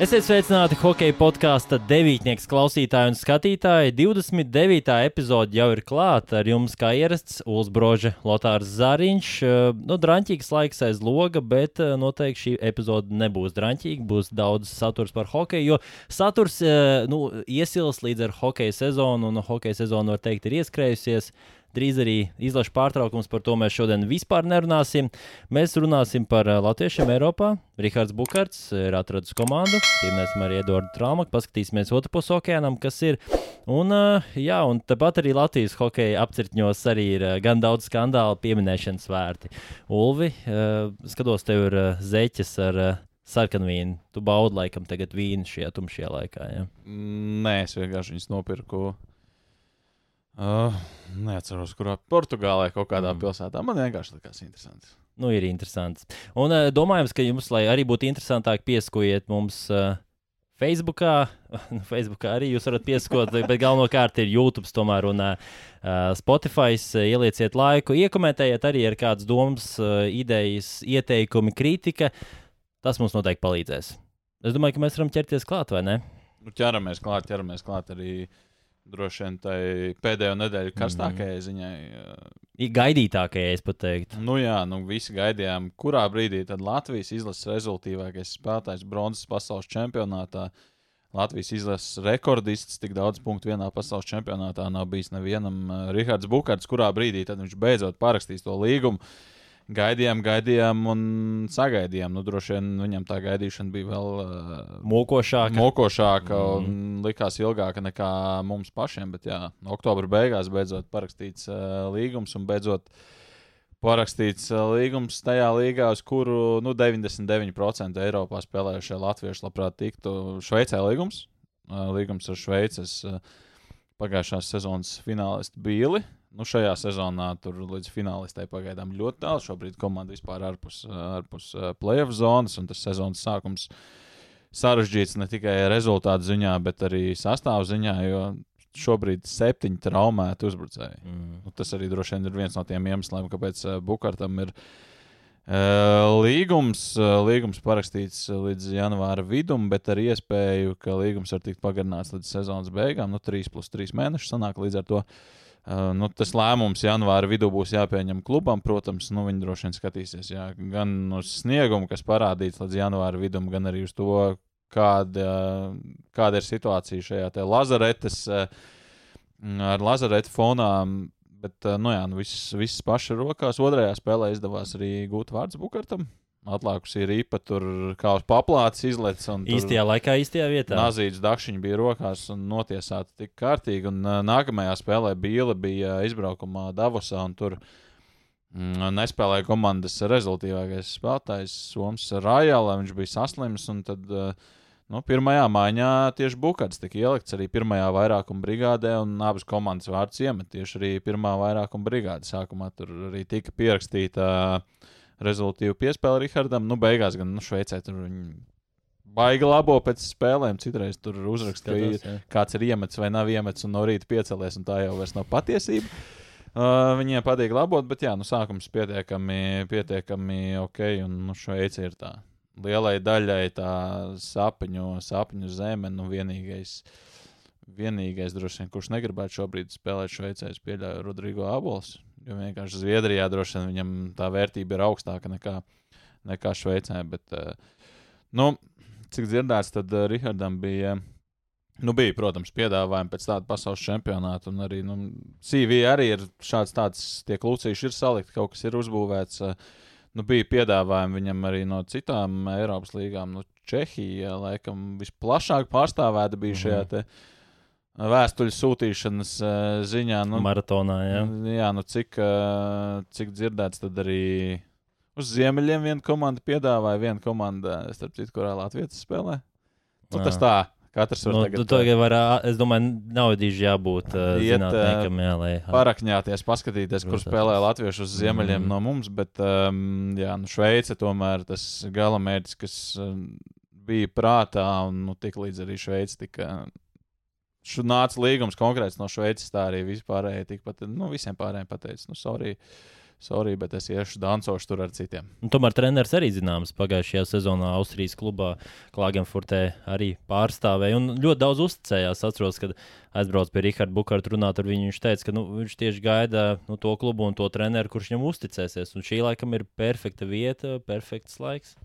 Esiet sveicināti hokeja podkāstu devītnieks klausītāji un skatītāji. 29. epizode jau ir klāta. Ar jums, kā ierasts, Ulsbroža Lotārs Zāriņš. Nu, drāmīgs laiks aiz loga, bet eh, noteikti šī epizode nebūs drāmīga. Būs daudz saturs par hokeju, jo saturs eh, nu, iesils līdz ar hokeja sezonu, un hokeja sezona, var teikt, ir ieskrējusies. Drīz arī izlaša pārtraukums, par to mēs šodien vispār nerunāsim. Mēs runāsim par uh, latviešiem Eiropā. Rihards Bukārts ir atradis komandu, pieminēsim arī Eduardu Traumaku, paskatīsimies otru pusi okeānam, kas ir. Un, uh, jā, un tāpat arī Latvijas hokeja apcirkņos arī ir gan daudz skandālu pieminēšanas vērti. Ulvi, skatos, tev ir zeķes ar uh, sarkanu vīnu. Tu baudi laikam tagad vīnu šajā tumšajā laikā. Ja? Nē, es vienkārši viņus nopirku Uh, neatceros, kurā Portugālē kaut kādā mm. pilsētā. Man vienkārši likās interesanti. Nu, ir interesants. Un uh, domājams, ka jums, lai arī būtu interesantāk, pieskojiet mums uh, Facebookā. Facebookā arī jūs varat pieskot, bet galvenokārt ir YouTube, tomēr un uh, Spotify. Ielieciet laiku, iekomentējiet arī ar kādas domas, uh, idejas, ieteikumi, kritika. Tas mums noteikti palīdzēs. Es domāju, ka mēs varam ķerties klāt, vai ne? Nu, ķeramies klāt, ķeramies klāt arī. Uh, droši vien tai pēdējo nedēļu karstākajai mm. ziņai. Gaidītākajai, es teiktu. Nu jā, nu visi gaidījām, kurā brīdī tad Latvijas izlases rezultātīvākais spēlētājs bronzas pasaules čempionātā. Latvijas izlases rekordists tik daudz punktu vienā pasaules čempionātā nav bijis nevienam. Uh, Rihards Bukārts, kurā brīdī tad viņš beidzot parakstīs to līgumu. Uh, gaidījām, gaidījām un sagaidījām. Nu, droši vien viņam tā gaidīšana bija vēl uh, mokošāka. mokošāka mm. un likās ilgāka nekā mums pašiem. Bet, jā, oktobra beigās beidzot parakstīts uh, līgums un beidzot parakstīts uh, līgums tajā līgā, uz kuru nu, 99% Eiropā spēlējušie latvieši labprāt tiktu. Šveicē līgums, uh, līgums ar Šveices uh, pagājušās sezonas finālistu Bīli. Nu, šajā sezonā tur līdz finālistē pagaidām ļoti tālu. Šobrīd komanda vispār ārpus, ārpus playoff zonas, un tas sezonas sākums sarežģīts ne tikai rezultātu ziņā, bet arī sastāvu ziņā, jo šobrīd ir septiņi traumēti uzbrucēji. Mm. Nu, tas arī droši vien ir viens no tiem iemesliem, kāpēc Bukārtam ir līgums, līgums parakstīts līdz janvāra vidum, bet ar iespēju, ka līgums var tikt pagarināts līdz sezonas beigām. Nu, 3 plus 3 mēneši sanāk līdz ar to. Uh, Uh, nu, tas lēmums janvāra vidū būs jāpieņem klubam. Protams, nu, viņi droši vien skatīsies jā, gan uz sniegumu, kas parādīts līdz janvāra vidum, gan arī uz to, kāda, kāda ir situācija šajā lazaretes, ar lazaretu fonām. Bet, nu, jā, nu, viss, viss paša rokās. Otrajā spēlē izdevās arī gūt vārdu Bukartam. Atlākusi ir īpa, tur kā uz paplātes izlaists. Īstajā laikā, īstajā vietā. Nazīts dakšiņš bija rokās un notiesāta tik kārtīgi. Un nākamajā spēlē Bīla bija izbraukumā Davosā un tur mm, nespēlēja komandas rezultātīvākais spēlētājs Soms Rājālā. Viņš bija saslims un tad. Uh, Nu, pirmajā maiņā tieši Bukārts tika ielikts arī pirmajā vairākuma brigādē, un abas komandas vārds iemet tieši arī pirmā vairākuma brigāde. Sākumā tur arī tika pierakstīta uh, rezultātu piespēli Rihardam. Nu, beigās gan nu, Šveicē tur viņi baigi labo pēc spēlēm. Citreiz tur uzrakstīja, ka kāds ir iemetis vai nav iemetis un no rīta piecelies, un tā jau vairs nav patiesība. Uh, viņiem patīk labot, bet jā, nu, sākums pietiekami, pietiekami ok, un nu, Šveice ir tā. Lielai daļai tā sapņu, sapņu zeme, nu vienīgais, vienīgais droši vien, kurš negribētu šobrīd spēlēt Šveicē, es pieļauju Rodrigo Abols. Jo vienkārši Zviedrijā droši vien viņam tā vērtība ir augstāka nekā, nekā Šveicē. Bet, uh, nu, cik dzirdēts, tad uh, Rihardam bija. Nu, bija, protams, piedāvājumi pēc tāda pasaules čempionāta, arī nu, CV arī ir šāds tāds, tie klucīši ir salikti, kaut kas ir uzbūvēts. Uh, nu, bija piedāvājumi viņam arī no citām Eiropas līgām. Nu, Čehija, laikam, visplašāk pārstāvēta bija mm -hmm. šajā uh, vēstuļu sūtīšanas uh, ziņā. Nu, Maratonā, jā. Jā, nu cik, uh, cik dzirdēts, tad arī uz ziemeļiem viena komanda piedāvāja, viena komanda, starp citu, kurā Latvijas spēlē. Nu, tas tā. Katrs var nu, tagad, tagad var, es domāju, nav dīži jābūt uh, iet, zinātniekam, jā, lai... Parakņāties, paskatīties, kur spēlē latviešu uz ziemeļiem mm. no mums, bet, um, jā, nu, Šveice tomēr tas galamērķis, kas um, bija prātā, un, nu, tik līdz arī Šveice tika Šur nāca līgums konkrēts no Šveices, tā arī vispārēji tikpat, nu, visiem pārējiem pateica, nu, sorry, sorry, bet es iešu dancošu tur ar citiem. Un tomēr treneris arī zināms pagājušajā sezonā Austrijas klubā Klagenfurtē arī pārstāvēja un ļoti daudz uzticējās. Atceros, kad aizbraucu pie Riharda Bukārta runāt ar viņu. Viņš teica, ka nu, viņš tieši gaida nu, to klubu un to treneru, kurš viņam uzticēsies. Un šī laikam ir perfekta vieta, perfekts laiks.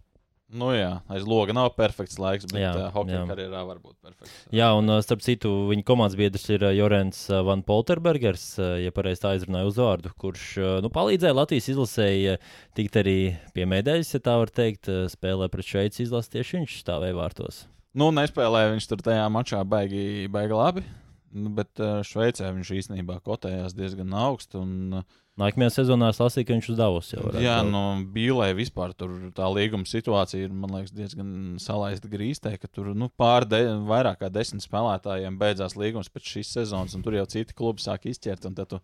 Nu, jā, aiz loga nav perfekts laiks, bet jā, uh, hokeja jā. karjerā var būt perfekts. Jā, un uh, starp citu, viņa komandas biedrs ir uh, Jorens uh, Van Polterbergers, uh, ja pareizi tā izrunāju uzvārdu, kurš uh, nu, palīdzēja Latvijas izlasēji uh, tikt arī pie medaļas, ja tā var teikt, uh, spēlē pret Šveici izlases tieši viņš stāvēja vārtos. Nu, nespēlēja viņš tur tajā mačā baigi, baigi labi, nu, bet uh, Šveicē viņš īstenībā kotējās diezgan augstu. Un, uh, Nākamajā sezonā es lasīju, ka viņš uz Davos jau ir. Jā, no Bīlē vispār tur tā līguma situācija ir, man liekas, diezgan salaista grīstē, ka tur nu, pār de, vairāk kā desmit spēlētājiem beidzās līgums pēc šīs sezonas, un tur jau citi klubi sāk izķert, un tad tu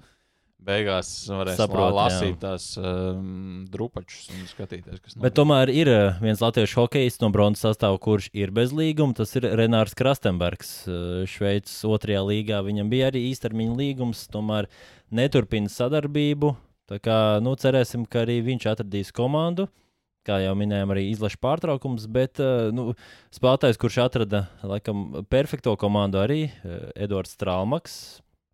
beigās varēs Saprot, lasīt jā. tās um, drupačus un skatīties, kas Bet tomēr ir uh, viens latviešu hokejs no bronzas sastāvā, kurš ir bez līguma. Tas ir Renārs Krastenbergs. Uh, Šveices otrajā līgā viņam bija arī īstermiņa līgums, tomēr neturpina sadarbību. Tā kā, nu, cerēsim, ka arī viņš atradīs komandu. Kā jau minējām, arī izlaša pārtraukums, bet uh, nu, spēlētājs, kurš atrada laikam, perfekto komandu, arī Edvards Strālmaks.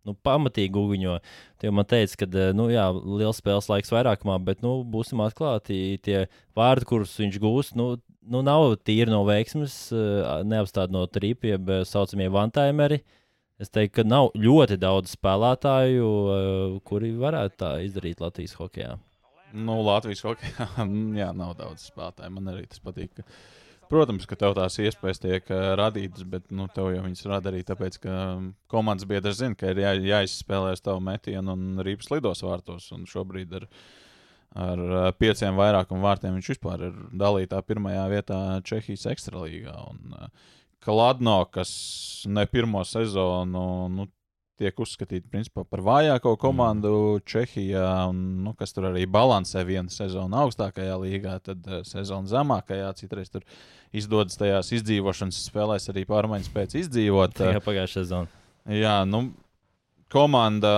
Nu, pamatīgi guļņo. Tie man teica, ka nu, jā, liels spēles laiks vairākumā, bet nu, būsim atklāti. Tie vārdi, kurus viņš gūs, nu, nu, nav tīri no veiksmes, neapstāti no trīpiem, jeb saucamie vantaimeri. Es teiktu, ka nav ļoti daudz spēlētāju, kuri varētu tā izdarīt Latvijas hokeja. Nu, Latvijas hokeja, jā, nav daudz spēlētāju. Man arī tas patīk. Ka, protams, ka tev tās iespējas tiek uh, radītas, bet nu, tev jau viņas rada arī tāpēc, ka um, komandas biedrs zina, ka ir jā, jāizspēlē uz tavu metienu un rīpas lidos vārtos. Un šobrīd ar, ar uh, pieciem vairākumu vārtiem viņš vispār ir dalītā pirmajā vietā Čehijas ekstralīgā. Un, uh, Kladno, kas ne pirmo sezonu nu, tiek uzskatīta principā, par vājāko komandu mm. Čehijā, un, nu, kas tur arī balansē vienu sezonu augstākajā līgā, tad uh, sezonu zemākajā. Citreiz tur izdodas tajās izdzīvošanas spēlēs arī pārmaiņas pēc izdzīvot. Kā pagājušā sezona. Jā, nu, komanda.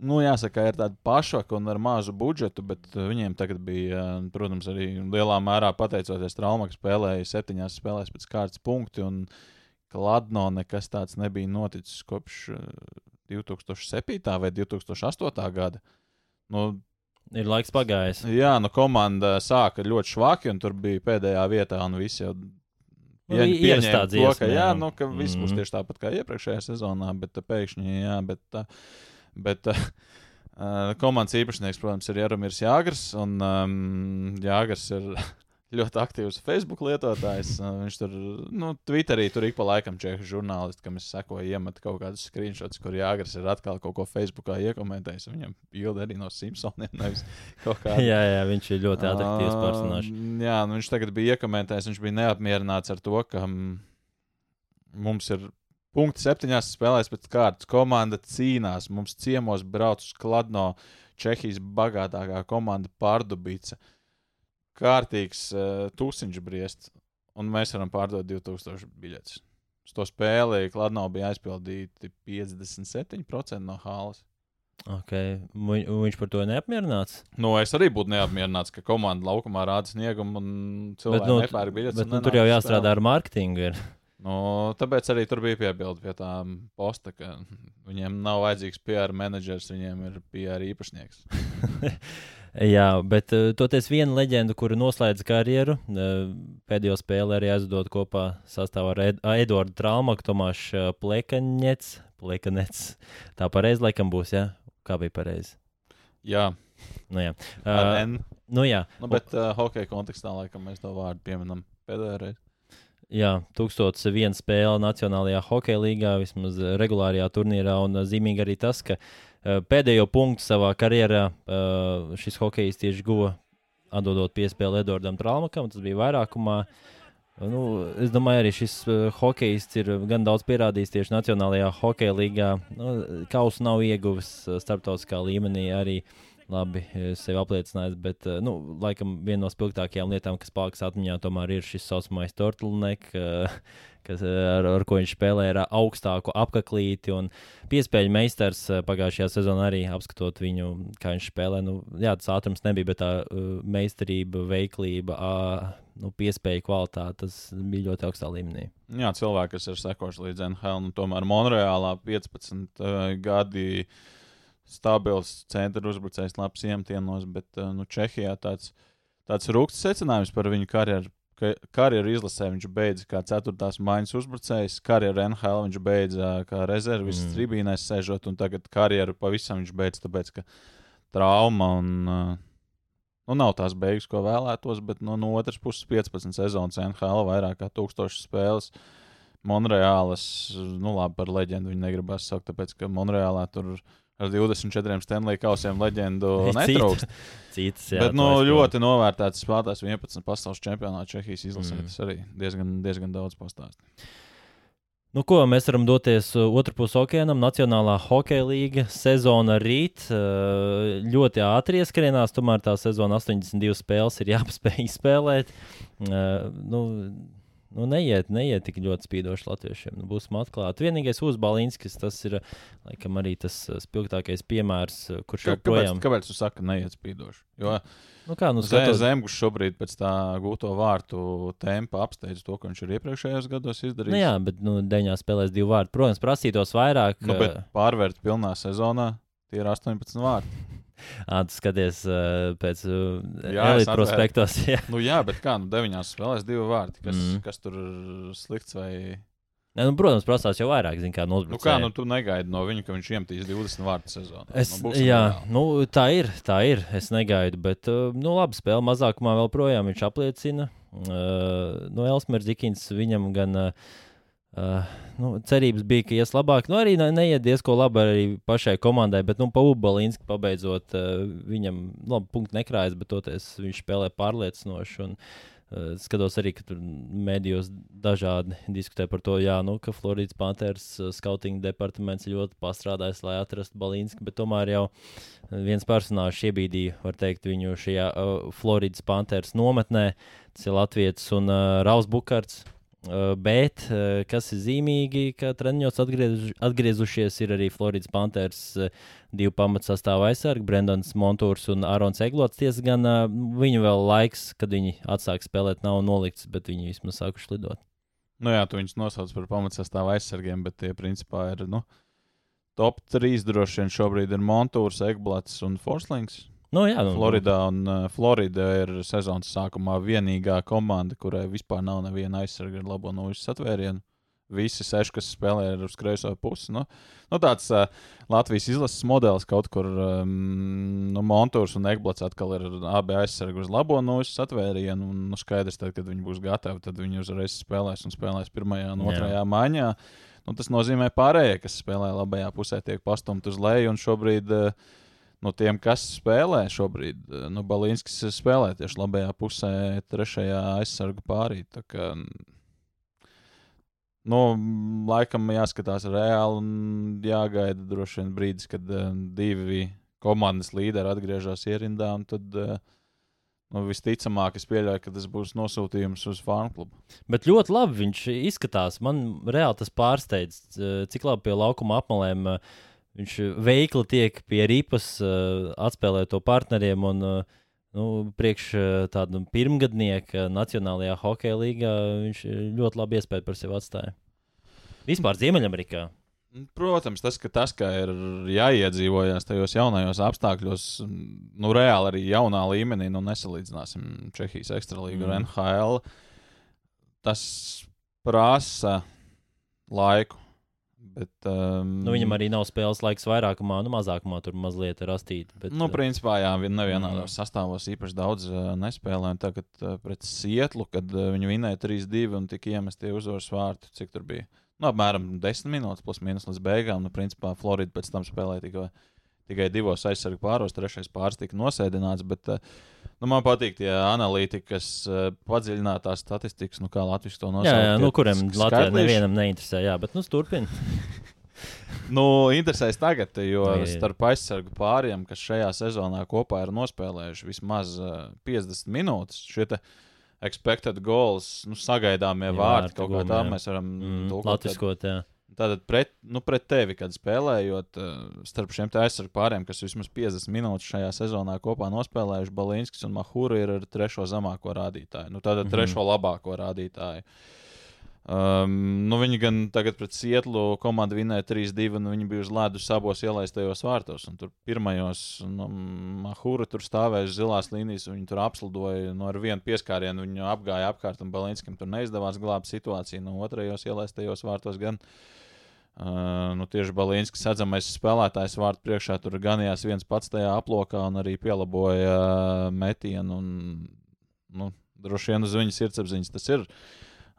Nu, jāsaka, ir tāda pašvaka un ar mazu budžetu, bet uh, viņiem tagad bija, uh, protams, arī lielā mērā pateicoties Traumam, ka spēlēja septiņās spēlēs pēc kārtas punkti. Un, Kladno nekas tāds nebija noticis kopš uh, 2007. vai 2008. gada. Nu, Ir laiks pagājis. jā, nu komanda sāka ļoti švaki, un tur bija pēdējā vietā, un visi jau pieņ- i- ierastā pieņēma to, ka, jā, nu, ka viss būs Mhm. tieši tāpat kā iepriekšējā sezonā, bet uh, pēkšņi, jā, bet, uh, bet komandas īpašnieks, protams, ir Jaromírs Jāgars, un um, Jāgars ir ļoti aktīvs Facebook lietotājs. Uh, viņš tur, nu, Twitterī tur ik pa laikam čehu žurnālisti, kam es sekoju, iemet kaut kādus screenshots, kur Jāgars ir atkal kaut ko Facebookā iekomentējis. Viņam bilde arī no Simpsoniem, kāda. jā, jā, viņš ir ļoti attraktīvs personāžs. Ā, Jā, nu viņš tagad bija iekomentējis, viņš bija neapmierināts ar to, ka mums ir punkti septiņās spēlēs pēc kārtas. Komanda cīnās, mums ciemos brauc uz Kladno, Čehijas bagātākā komanda Pārdubīca. Kārtīgs uh, tusiņš briest, un mēs varam pārdot 2000 biļetes. Uz to spēli Kladno bija aizpildīti 57% no hālas. Okay. Viņ, viņš par to neapmierināts. Nu, es arī būtu neapmierināts, ka komanda laukumā rāda sniegumu un cilvēki nu, nepērk biļetes. Nu, tur jau jāstrādā spēli. ar mārketingu. Ir. Nu, tāpēc arī tur bija piebilde pie tā posta, ka viņiem nav vajadzīgs PR menedžers, viņiem ir PR īpašnieks. Jā, bet uh, toties viena leģenda, kura noslēdz karjeru, uh, pēdējo spēli arī aizdod kopā sastāvā ar Ed Eduardu Traumaku, Tomāšu uh, Plekanets. Plekanets. Tā pareizi laikam būs, jā? Kā bija pareizi? Jā, Nu, jā. Uh, nu, jā. Nu, bet uh, hokeja kontekstā laikam mēs to vārdu pieminam pēdējo reizi. Jā, 1001 spēle Nacionālajā hokeja līgā, vismaz eh, regulārajā turnīrā. Un eh, zīmīgi arī tas, ka uh, pēdējo punktu savā karjerā uh, šis hokejs tieši guva atdodot piespēli Edvardam Traumakam. Tas bija vairākumā. Nu, es domāju, arī šis uh, hokejs ir gan daudz pierādījis tieši Nacionālajā hokeja līgā. Nu, Kausu nav ieguvis uh, starptautiskā līmenī arī labi sevi apliecinājis. Bet, nu, laikam, viena no spilgtākajām lietām, kas paliks atmiņā, tomēr ir šis saucamais turtleneck, kas, ar, ar ko viņš spēlē ar augstāku apaklīti. Piespēļu meistars pagājušajā sezonā arī apskatot viņu, kā viņš spēlē. Nu, jā, tas ātrums nebija, bet tā uh, meistarība, veiklība, uh, nu, piespēju kvalitāte, tas bija ļoti augstā līmenī. Jā, cilvēki, kas ir sekojuši līdz NHL, nu, tomēr Monreālā 15 uh, gadi stabils centra uzbrucējs, labs iemtienos, bet uh, nu, Čehijā tāds, tāds rūkstošs secinājums par viņu karjeru. Ka karjeru izlasē viņš beidza kā 4. maiņas uzbrucējs, karjeru NHL viņš beidza kā rezervis mm. tribīnēs sēžot, un tagad karjeru pavisam viņš beidz, tāpēc ka trauma un uh, nu, nav tās beigas, ko vēlētos, bet nu, no otras puses 15 sezonas NHL, vairāk kā 1000 spēles. Monreālas, nu labi, par leģendu viņi negribas saukt, tāpēc ka Monreālā tur ar 24 Stanley kausiem leģendu netrūkst. Citas, jā, Bet nu, ļoti novērtēts spēlētājs 11 pasaules čempionāta Čehijas izlasē. Mm. Tas arī diezgan, diezgan daudz pastāstīt. Nu, ko mēs varam doties uh, otrā pusē okeānam? Nacionālā hokeja līga sezona rīt uh, ļoti ātri ieskrienās. Tomēr tā sezona 82 spēles ir jāpaspēj izspēlēt. Uh, nu, nu, neiet, neiet tik ļoti spīdoši latviešiem. Nu, būsim atklāti. Vienīgais uzbalīnskis, tas ir laikam arī tas spilgtākais piemērs, kurš joprojām. Kāpēc, kāpēc tu saki, neiet spīdoši? Jo Nu kā, nu, skatos... Zemgus šobrīd pēc tā gūto vārtu tempa apsteidz to, ko viņš ir iepriekšējos gados izdarījis. Nu jā, bet nu, deņā spēlēs divi vārdi. Protams, prasītos vairāk. Nu, bet pārvērt pilnā sezonā tie ir 18 vārdi. Ah, tu skaties uh, pēc uh, elites prospektos. Jā. Nu, jā, bet kā, nu, deviņās spēlēs divi vārdi. Kas, mm. kas tur slikts vai Ne, nu, protams, prasās jau vairāk, zin, kā no uzbrucēja. Nu, kā, nu, tu negaidi no viņa, ka viņš iemetīs 20 vārdu sezonā. Es, nu, jā, nu, tā ir, tā ir. Es negaidu, bet, nu, labi, spēle mazākumā vēl projām viņš apliecina. Uh, no Elsmers Zikins viņam gan. Uh, Uh, nu, cerības bija, ka ies labāk. Nu, arī neiet diezko labi arī pašai komandai, bet nu, pa Ubalinski pabeidzot, uh, viņam labi punkti nekrājas, bet toties viņš spēlē pārliecinoši. Un, uh, skatos arī, ka tur mēdījos dažādi diskutē par to, jā, nu, ka Floridas Panthers uh, skautinga departaments ļoti pastrādājis, lai atrastu Balīnsku, bet tomēr jau viens personāžs iebīdīja, var teikt, viņu šajā uh, Floridas Panthers nometnē. Tas ir Latvijas un uh, Raus Bukarts. Uh, bet, kas ir zīmīgi, ka treniņos atgriež, atgriezušies ir arī Floridas Panthers divu pamatsastāvu aizsargi, Brendans Montūrs un Arons Eglots. Tiesa gan viņu vēl laiks, kad viņi atsāk spēlēt, nav nolikts, bet viņi vismaz sākuši lidot. Nu jā, tu viņus nosauc par pamatsastāvu aizsargiem, bet tie principā ir nu, top 3 droši vien šobrīd ir Montūrs, Eglots un Forslings. Nu, jā, nu, Floridā un uh, Florida ir sezonas sākumā vienīgā komanda, kurai vispār nav neviena aizsarga ar labo nūjas satvērienu. Visi seši, kas spēlē ar uz kreiso pusi. Nu, nu tāds uh, Latvijas izlases modelis kaut kur um, nu, Montūrs un Ekblats atkal ir abi aizsargi uz labo nūjas satvērienu. Un, nu, skaidrs, tad, kad viņi būs gatavi, tad viņi uzreiz spēlēs un spēlēs pirmajā un otrajā maiņā. Nu, tas nozīmē, ka pārējie, kas spēlē labajā pusē, tiek pastumti uz leju. Un šobrīd uh, no tiem, kas spēlē šobrīd, eh, nu, Balīnskis spēlē tieši labajā pusē, trešajā aizsargu pārī. Kā, nu, laikam jāskatās reāli un jāgaida droši vien brīdis, kad uh, divi komandas līderi atgriežas ierindā. Tad, uh, Nu, visticamāk, es pieļauju, ka tas būs nosūtījums uz fanu klubu. Bet ļoti labi viņš izskatās. Man reāli tas pārsteidz, cik labi pie laukuma apmalēm uh, Viņš veikli tiek pie ripas, uh, atspēlē to partneriem. Un, uh, nu, priekš tādu pirmgadnieku Nacionālajā hokeja līgā viņš ļoti labi iespēju par sevi atstāja. Vispār Ziemeļamerikā. Protams, tas, ka tas, ka ir jāiedzīvojas tajos jaunajos apstākļos, nu, reāli arī jaunā līmenī, nu, nesalīdzināsim Čehijas ekstralīgu mm. ar NHL. Tas prasa laiku. Bet, um, nu, viņam arī nav spēles laiks vairākumā, nu, mazākumā tur mazliet rastīt. Bet, nu, principā, jā, nevienādos mm. sastāvos īpaši daudz uh, nespēlēja. Tagad uh, pret Sietlu, kad uh, viņi vinēja 3-2 un tika iemesti uzvaras vārtu, cik tur bija. Nu, apmēram 10 minūtes, plus mīnus līdz beigām. Nu, principā, Florida pēc tam spēlēja tikai, tikai divos aizsargu pāros, trešais pāris tika nosēdināts. Bet, uh, Nu, man patīk tie analītiķi, kas uh, padziļinātās statistikas, nu, kā Latvijas to nosauc. Jā, jā nu, kuriem Latvijā nevienam neinteresē, jā, bet nu, turpiniet. nu, interesēs tagad, jo Nu, starp aizsargu pāriem, kas šajā sezonā kopā ir nospēlējuši vismaz uh, 50 minūtes, šie te expected goals, nu, sagaidāmie Jā, vārdi, vārti kaut kā tā mēs varam Mm, tulkot, Latviskot, jā. Tātad pret, nu, pret tevi, kad spēlējot uh, starp šiem aizsargu pāriem, kas vismaz 50 minūtes šajā sezonā kopā nospēlējuši, Balīnskis un Mahūra ir ar trešo zemāko rādītāju. Nu, tātad Mhm. trešo labāko rādītāju. Um, nu, viņi gan tagad pret Sietlu komandu vinēja 3-2, un viņi bija uz ledus abos ielaistajos vārtos. un Tur pirmajos nu, Mahūra tur stāvēja uz zilās līnijas, un viņi tur apslidoja no ar vienu pieskārienu. Viņu apgāja apkārt, un Balinskam tur neizdevās glābt situāciju. No otrajos ielaistajos vārtos gan Uh, nu, tieši Balīnskis redzamais spēlētājs vārtu priekšā tur ganījās viens pats tajā aplokā un arī pielaboja uh, metienu. Un, nu, droši vien uz viņa sirdsapziņas tas ir.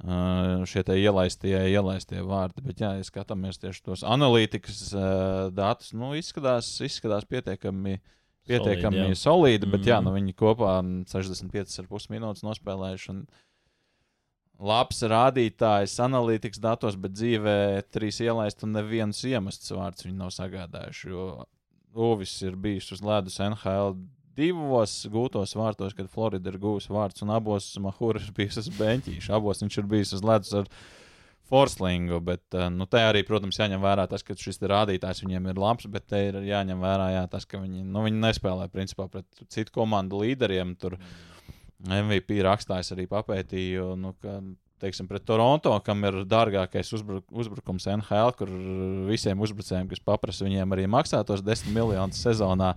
Uh, šie te ielaistie, ielaistie vārdi. Bet, jā, ja skatāmies tieši tos analītikas uh, datus, nu, izskatās, izskatās pietiekami, pietiekami Solidi, jā. solīdi. Bet, jā, Mhm. nu, viņi kopā 65,5 minūtes nospēlējuši. Un, labs rādītājs analītikas datos, bet dzīvē trīs ielaist un neviens iemests vārds viņi nav sagādājuši. Jo Uvis ir bijis uz ledus NHL divos gūtos vārtos, kad Florida ir guvusi vārds, un abos Mahūra ir bijis uz beņķīša. Abos viņš ir bijis uz ledus ar Forslingu, bet eh, nu, te arī, protams, jāņem vērā tas, ka šis rādītājs viņiem ir labs, bet te ir jāņem vērā jā, tas, ka viņi, nu, viņi nespēlē principā pret citu komandu līderiem. Tur MVP rakstājs arī papētīja, nu, ka, teiksim, pret Toronto, kam ir dārgākais uzbruk uzbrukums NHL, kur visiem uzbrucējiem, kas paprasa viņiem arī maksātos 10 miljonus sezonā.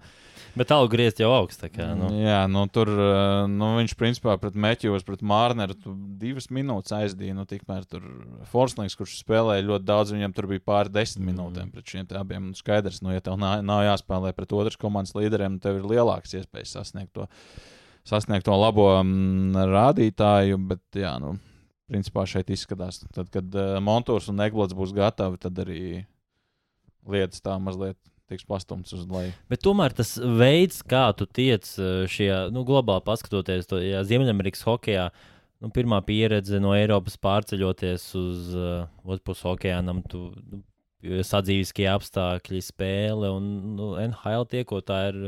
Bet algu griezt jau augsts. tā Kā, nu. Jā, nu, tur uh, nu, viņš principā pret Meķos, pret Mārneru divas minūtes aizdīja. Nu, tikmēr tur Forslings, kurš spēlēja ļoti daudz, viņam tur bija pāri desmit minūtēm pret šiem abiem. Nu, skaidrs, nu, ja tev nav, nav jāspēlē pret otras komandas līderiem, tev ir lielākas iespējas sasniegt to, sasniegt to labo mm, rādītāju. Bet, jā, nu, principā šeit izskatās, tad, kad uh, Montūrs un Eglots būs gatavi, tad arī lietas tā mazliet tiks pastumts uz leju. Bet tomēr tas veids, kā tu tiec eh, šajā, nu, globāli paskatoties to ja Ziemeļamerikas hokeja, nu, pirmā pieredze no Eiropas pārceļoties uz uh, otru pusi okeānam, tu nu, sadzīviskie apstākļi, spēle un nu, NHL tiekot, tā ir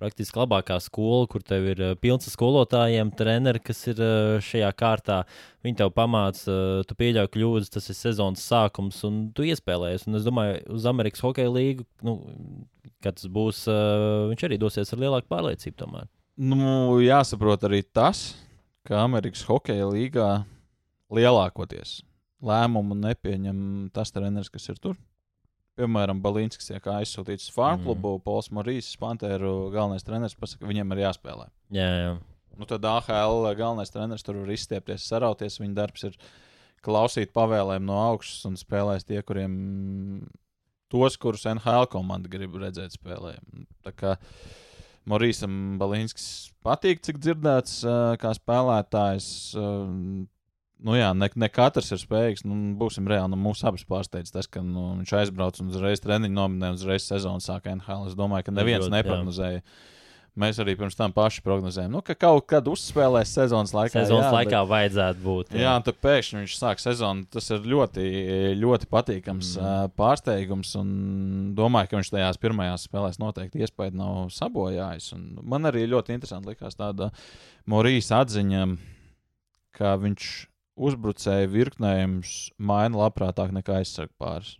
praktiski labākā skola, kur tev ir uh, pilns ar skolotājiem, treneri, kas ir uh, šajā kārtā. Viņi tev pamāca, uh, tu pieļauj kļūdas, tas ir sezonas sākums, un tu iespēlējies. Un es domāju, uz Amerikas Hokeja līgu, nu, kad tas būs, viņš arī dosies ar lielāku pārliecību. Tomēr. Nu, jāsaprot arī tas, ka Amerikas Hokeja līgā lielākoties lēmumu nepieņem tas treneris, kas ir tur. Piemēram, Balīnskis tiek aizsūtīts uz farmu Mm. klubu, Pols Morīs, Pantēru galvenais treneris, pasaka, ka viņam ir jāspēlē. Jā, jā. Nu, tad AHL galvenais treneris tur var izstiepties, sarauties. Viņa darbs ir klausīt pavēlēm no augšas un spēlēs tie, kuriem tos, kurus NHL komanda grib redzēt spēlē. Tā kā Morīsam Balīnskis patīk, cik dzirdēts, ā, kā spēlētājs. Nu jā, ne, ne katrs ir spējīgs. Nu, būsim reāli. Nu, mūsu abus pārsteidz tas, ka nu, viņš aizbrauc un uzreiz treniņu nominē, un uzreiz sezonu sāka NHL. Es domāju, ka neviens jā. neprognozēja. Mēs arī pirms tam paši prognozējām, nu, ka kaut kad uzspēlēs sezonas laikā. Sezonas jā, laikā vajadzētu būt. Bet, jā, un tad pēkšņi viņš sāk sezonu. Tas ir ļoti, ļoti patīkams Mm. mm. pārsteigums. Un domāju, ka viņš tajās pirmajās spēlēs noteikti iespēju nav sabojājis. Un man arī ļoti interesanti likās tāda Morijas atziņa, ka viņš uzbrucēju virknējums maina labprātāk nekā aizsargu pāris.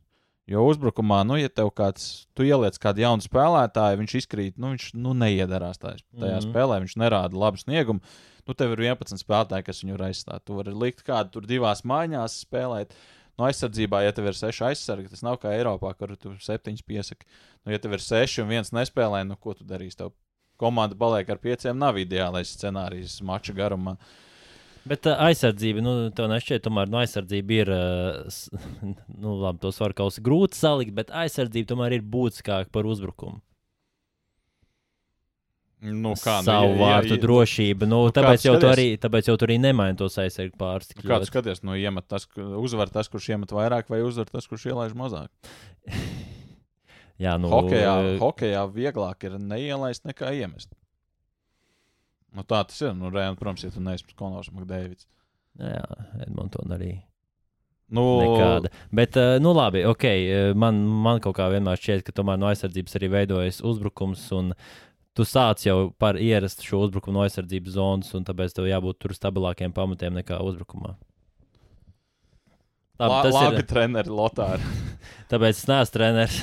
Jo uzbrukumā, nu, ja tev kāds, tu ieliec kādu jaunu spēlētāju, viņš izkrīt, nu, viņš nu, neiedarās tajā, tajā mm. spēlē, viņš nerāda labu sniegumu. Nu, tev ir 11 spēlētāji, kas viņu var aizstāt. Tu vari likt kādu tur divās maiņās spēlēt. No aizsardzībā, ja tev ir seši aizsargi, tas nav kā Eiropā, kur tu septiņus piesaki. Nu, ja tev ir seši un viens nespēlē, nu, ko tu darīsi? Tev komanda paliek ar pieciem, nav ideālais scenārijs mača garumā. Bet uh, aizsardzība, nu, tev nešķiet, tomēr no aizsardzība ir, uh, nu, labi, tos var kaut kā grūti salikt, bet aizsardzība tomēr ir būtiskāka par uzbrukumu. Nu, kā, Savu ja- vārtu ja- drošība. Nu, nu, tāpēc, jau skaties? arī, tāpēc jau tu arī nemaini tos pāris. tik Nu, Kā tu ļoti. skaties, nu, iemet tas, uzvar tas, kurš iemet vairāk, vai uzvar tas, kurš ielaiž mazāk? Jā, nu, Nu, hokejā, eh, hokejā vieglāk ir neielaist nekā iemest. Nu, tā tas ir. Nu, reāli, protams, ja tu neesi Konors Makdēvids. Jā, Edmonton arī. Nu, Nekāda. Bet, uh, nu, labi, ok. uh, Man, man kaut kā vienmēr šķiet, ka tomēr no aizsardzības arī veidojas uzbrukums. Un tu sāc jau par ierastu šo uzbrukumu no aizsardzības zonas, un tāpēc tev jābūt tur stabilākiem pamatiem nekā uzbrukumā. la, tas labi, ir. treneri Lotāri. Tāpēc es neesmu treneris.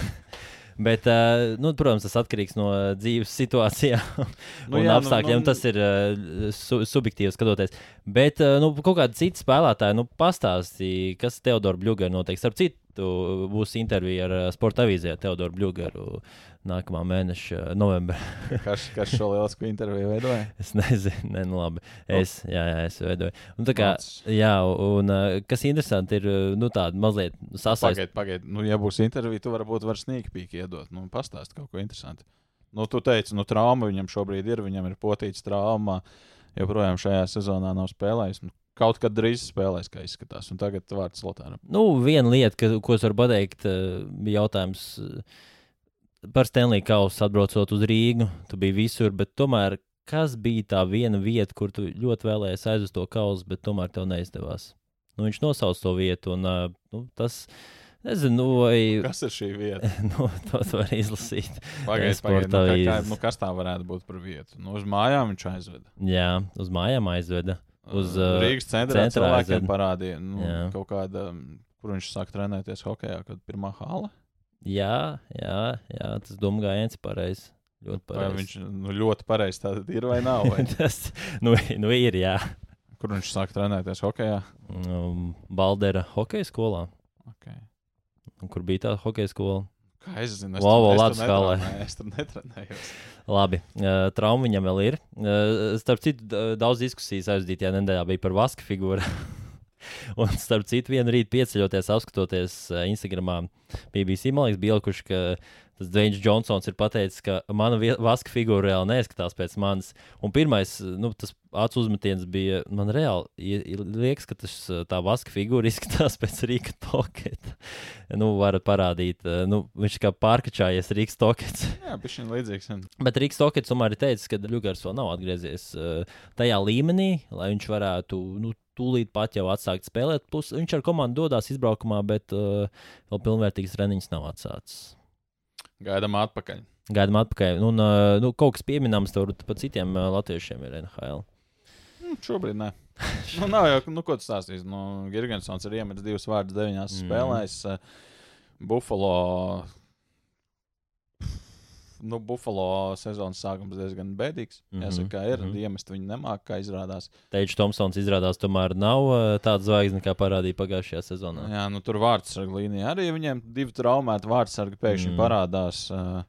Bet, uh, nu, protams, tas atkarīgs no uh, dzīves situācijām Nu un jā, nu, apstākļiem. nu- Tas ir uh, su, subjektīvi skatoties. Bet, nu, kaut kāda cita spēlētāja, nu, pastāstīja, kas Teodoru Blugaru notiek. Starp citu, būs intervija ar uh, Sporta avīzē Teodoru Blugaru nākamā mēneša uh, novembrī. Kas, kas šo lielisku interviju veidoja? Es nezinu, ne, nu, labi. Es, jā, jā, es veidoju. Un, tā kā, jā, un uh, kas interesanti, ir nu, tāda mazliet sasaistīta. Pagaidiet, pagaidiet. Nu, ja būs intervija, tu varbūt vari sniegt pīki iedot. Nu, pastāst kaut ko interesantu. Nu, tu teici, nu, trauma viņam šobrīd ir, viņam ir potīts traumā. Joprojām šajā sezonā nav spēlējis. Nu, kaut kad drīz spēlēs, kā izskatās. Un tagad vārds Lotāram. Nu, viena lieta, ka, ko es varu pateikt, eh, bija jautājums eh, par Stanley Kausu atbraucot uz Rīgu. Tu biji visur, bet tomēr kas bija tā viena vieta, kur tu ļoti vēlējies aizvest to kausu, bet tomēr tev neizdevās? Nu, viņš nosauca to vietu, un eh, nu, tas, nezinu, nu, vai Kas ir šī vieta? nu, to tu vari izlasīt. Pagaidiet, pagaidiet. Nu, kā, kā, nu, kas tā varētu būt par vietu? Nu, uz mājām viņš aizveda. Jā, uz mājām aizveda. Uz, Uh, Rīgas centrā centrā cilvēkiem aizveda. parādīja nu, Jā. kaut kāda, kur viņš sāk trenēties hokeja, kad pirmā hala. Jā, jā, jā, tas domā gājiens pareizi. Ļoti Vai pareizi. viņš nu, ļoti pareizi tā ir vai nav? Vai? tas, nu, nu, ir, jā. kur viņš sāk trenēties hokeja? um, Baldera hokeja skolā. Okay. Kur bija tā hokeja skola? Kā es zinu, es Lavo tur- es tur netrenēju, Es tur netrenējos. Labi, uh, trauma viņam vēl ir. Uh, starp citu, daudz diskusijas aizdītajā nedēļā bija par vaska figūru. Un starp citu, vienu rītu pieceļoties, apskatoties Instagramā, BBC Malīks bija ielikuši, ka tas Džons Džonsons ir pateicis, ka mana vaska figūra reāli neizskatās pēc manis. Un pirmais, nu, tas acu uzmetiens bija, man reāli liekas, ka tas, uh, tā vaska figūra izskatās pēc Rīga Toketa. nu, varat parādīt, uh, nu, viņš kā pārkačājies Rīgas Tokets. Jā, bija šī līdzīgs. Bet Rīgas Tokets tomēr ir teicis, ka Ļugars vēl nav atgriezies uh, tajā līmenī, lai viņš varētu nu, tūlīt pat jau atsākt spēlēt. Plus, viņš ar komandu dodas izbraukumā, bet uh, vēl pilnvērtīgas treniņas nav atsācis. Gaidām atpakaļ. Gaidām atpakaļ. Un, uh, nu, kaut kas pieminams tur pa citiem latviešiem ir NHL. Nu, šobrīd nē. nu, nav jau, nu, ko tas stāstīs. Nu, Girgensons ir iemetis divus vārdus deviņās Mm. spēlēs. Uh, Buffalo. Nu, Buffalo sezonas sākums diezgan bēdīgs. Mm -hmm. Jāsaka, ir. Mm. -hmm. Iemest viņi nemāk, kā izrādās. Teičs Tomsons izrādās tomēr nav uh, tāds zvaigznes, kā parādīja pagājušajā sezonā. Jā, nu, tur vārdsarga līnija arī viņiem divi traumēti vārdsargi pēkšņi Mm. parādās. Uh,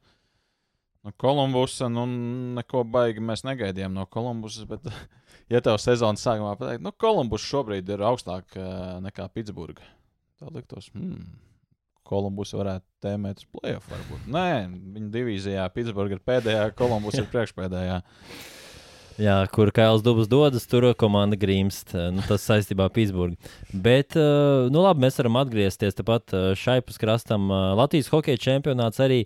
Kolumbusa, nu, neko baigi mēs negaidījām no Kolumbusas, bet, ja tev sezonas sākumā pateikt, nu, Kolumbus šobrīd ir augstāk uh, nekā Pitsburga, tā liktos, hmm, Kolumbus varētu tēmēt uz playoff varbūt. Nē, viņa divīzijā Pitsburga ir pēdējā, Kolumbus ir priekšpēdējā. Jā, kur Kails Dubas dodas, tur komanda grimst. Nu, tas saistībā ar Pitsburgu. Bet, uh, nu labi, mēs varam atgriezties tepat uh, šai puskrastam. Uh, Latvijas hokeja čempionāts arī,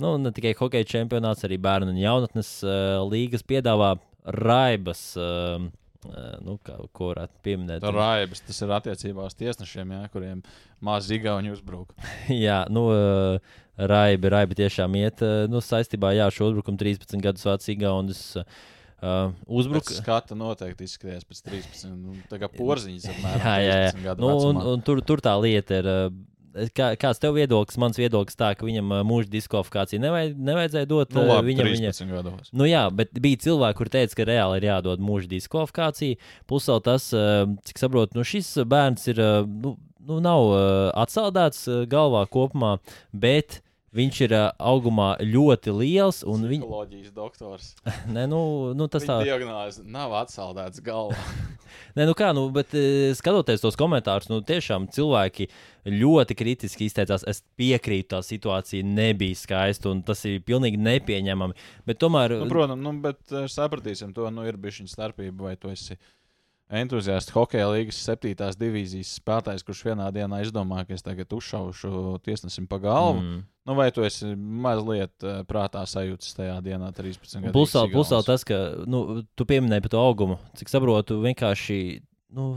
nu, ne tikai hokeja čempionāts, arī bērnu un jaunatnes uh, līgas piedāvā raibas. Uh, nu, kā, ko varētu pieminēt? Tā raibas, tas ir attiecībā uz tiesnešiem, jā, kuriem maz zigauni uzbruk. Jā, nu, Raiba, Raiba tiešām iet nu, saistībā ar šo uzbrukumu 13 gadus vecu Igaunis. Uh, uzbruk... Pēc skata noteikti izskatījās pēc 13. Nu, tā kā porziņš Jā, jā, jā. 13 gadu Nu, un, vecumā. un tur, tur tā lieta ir. uh, Kā, kāds tev viedoklis? Mans viedoklis tā, ka viņam uh, mūža diskvalifikācija nevaj, nevajadzēja dot. Nu, uh, labi, viņam, 13 viņa... gados. Nu, jā, bet bija cilvēki, kur teica, ka reāli ir jādod mūža diskvalifikācija. Plus vēl tas, uh, cik saprotu, nu, šis bērns ir, nu, nu nav atsaldēts galvā kopumā, bet viņš ir uh, augumā ļoti liels. un Viņ... Psiholoģijas doktors. Ne, nu, nu, tas tā diagnoze nav atsaldēts galvā. Nē, nu kā, nu, bet skatoties tos komentārus, nu, tiešām cilvēki ļoti kritiski izteicās. Es piekrītu, tā situācija nebija skaista, un tas ir pilnīgi nepieņemami. Bet tomēr, nu, protams, nu, bet sapratīsim to, nu, ir bijusi starpība, vai tu esi entuziasts hokeja līnijas septītās divīzijas spēlētājs, kurš vienā dienā izdomā, ka es tagad uzšaušu tiesnesim pa galvu. Mm. Nu, vai tu esi mazliet uh, prātā sajūtis tajā dienā, 13 gadu plus plus vēl tas, ka nu, tu pieminēji par to augumu. Cik saprotu, vienkārši nu,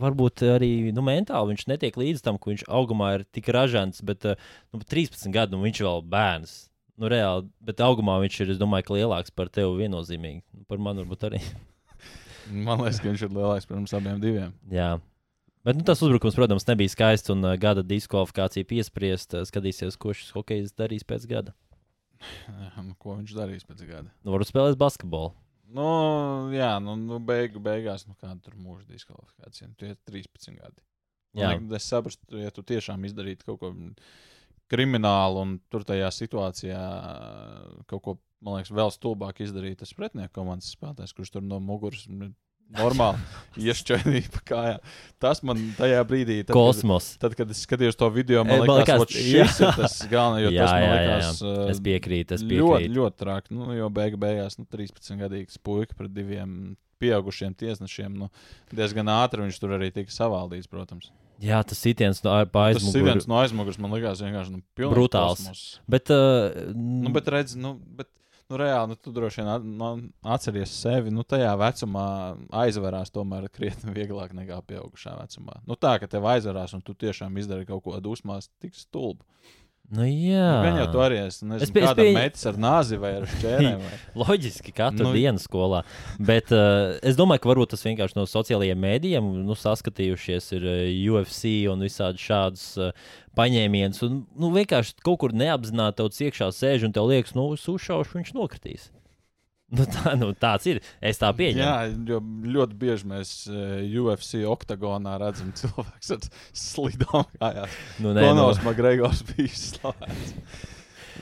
varbūt arī nu, mentāli viņš netiek līdz tam, ka viņš augumā ir tik ražants, bet uh, nu, 13 gadu nu, viņš vēl bērns. Nu, reāli, bet augumā viņš ir, es domāju, lielāks par tevi viennozīmīgi. Nu, par mani varbūt arī. Man liekas, ka viņš ir lielāks mums abiem diviem. Jā. Bet nu, tas uzbrukums, protams, nebija skaists un uh, gada diskvalifikācija piespriest. Uh, skatīsies, ko šis hokejs darīs pēc gada. Nu, ko viņš darīs pēc gada? Nu, varbūt spēlēs basketbolu. Nu, jā, nu, nu beigu, beigās, nu, kāda tur mūža diskvalifikācija. Nu, tie ir 13 gadi. Jā. Liekas, es saprotu, ja tu tiešām izdarītu kaut ko kriminālu un tur tajā situācijā kaut ko, man liekas, vēl stulbāk izdarīt tas pretinieku komandas spēlētājs, kurš tur no muguras normāli iešķaidīja pa kājām. Tas man tajā brīdī, tad, Kosmos. Kad, tad, kad es skatījos to video, man man liekas, jā. ir tas galvenais, Jā, tas jā, liekas. jā. uh, Es piekrītu, es Ļoti, piekrītu. ļoti traki. Nu, jo beigu, beigās nu, 13 gadīgs puika pret diviem pieaugušiem tiesnešiem. Nu, diezgan ātri viņš tur arī tika savaldīts, protams. Jā, tas sitiens no Tas aizmugures. sitiens no aizmugures man likās vienkārši nu, Brutāls. kosmos. Bet, uh, Nu, bet redz, nu, bet, nu, reāli, nu, tu droši vien nu, atceries sevi. Nu, tajā vecumā aizvarās tomēr krietni vieglāk nekā pieaugušā vecumā. Nu, tā, ka tev aizvarās un tu tiešām izdari kaut ko dusmās, tik stulbi. Nu, jā. Gan jau tu arī esi, nezinu, Es es pie- es kādam pie- metis ar nāzi vai ar šķērēm. Vai... Loģiski, katru Nu, nu, dienu skolā. Bet uh, es domāju, ka varbūt tas vienkārši no sociālajiem mēdījiem nu, saskatījušies ir uh, UFC un visādi šādus uh, paņēmienus. Un nu, vienkārši kaut kur neapzināti tev iekšā sēž un tev liekas, nu, es uzšaušu, viņš nokritīs. Nu, tā, nu, tāds ir. Es tā pieņemu. Jā, jo ļoti bieži mēs uh, UFC oktagonā redzam cilvēku ar slidām kājām. nu, nē, nu, Konors Makgregors bija slavēts.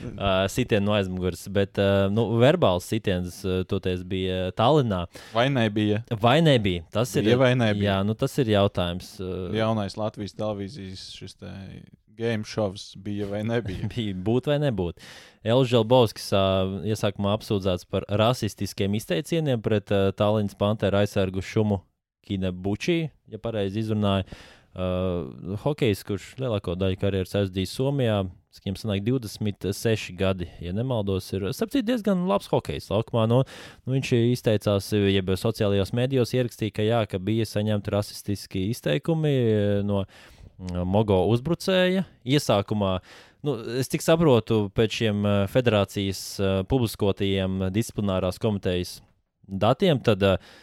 uh, sitienu no aizmugures. Bet uh, nu, verbāls sitiens uh, toties bija Tallinā. Vai nebija Vai nebija? Tas ir, Bija vai nebija? Jā, nu, tas ir jautājums. Uh, jaunais Latvijas televīzijas šis te game šovs, bija vai nebija? bija būt vai nebūt. Elžēl Bauskis uh, iesākumā apsūdzēts par rasistiskiem izteicieniem pret uh, Tallinas Panteru aizsargu Šumu Kinebučī, ja pareizi izrunāju. Uh, hokejs, kurš lielāko daļu karjeras aizdījis Somijā, viņam sanāk 26 gadi, ja nemaldos, ir sapcīt diezgan labs hokejs laukumā. No, nu, viņš izteicās, jeb sociālajos mēdījos ierakstīja, ka, jā, ka bija saņemti rasistiski izteikumi no mm, Mogo uzbrucēja. Iesākumā, nu, es tik saprotu, pēc šiem eh, federācijas eh, publiskotajiem disciplinārās komitejas datiem, tad eh,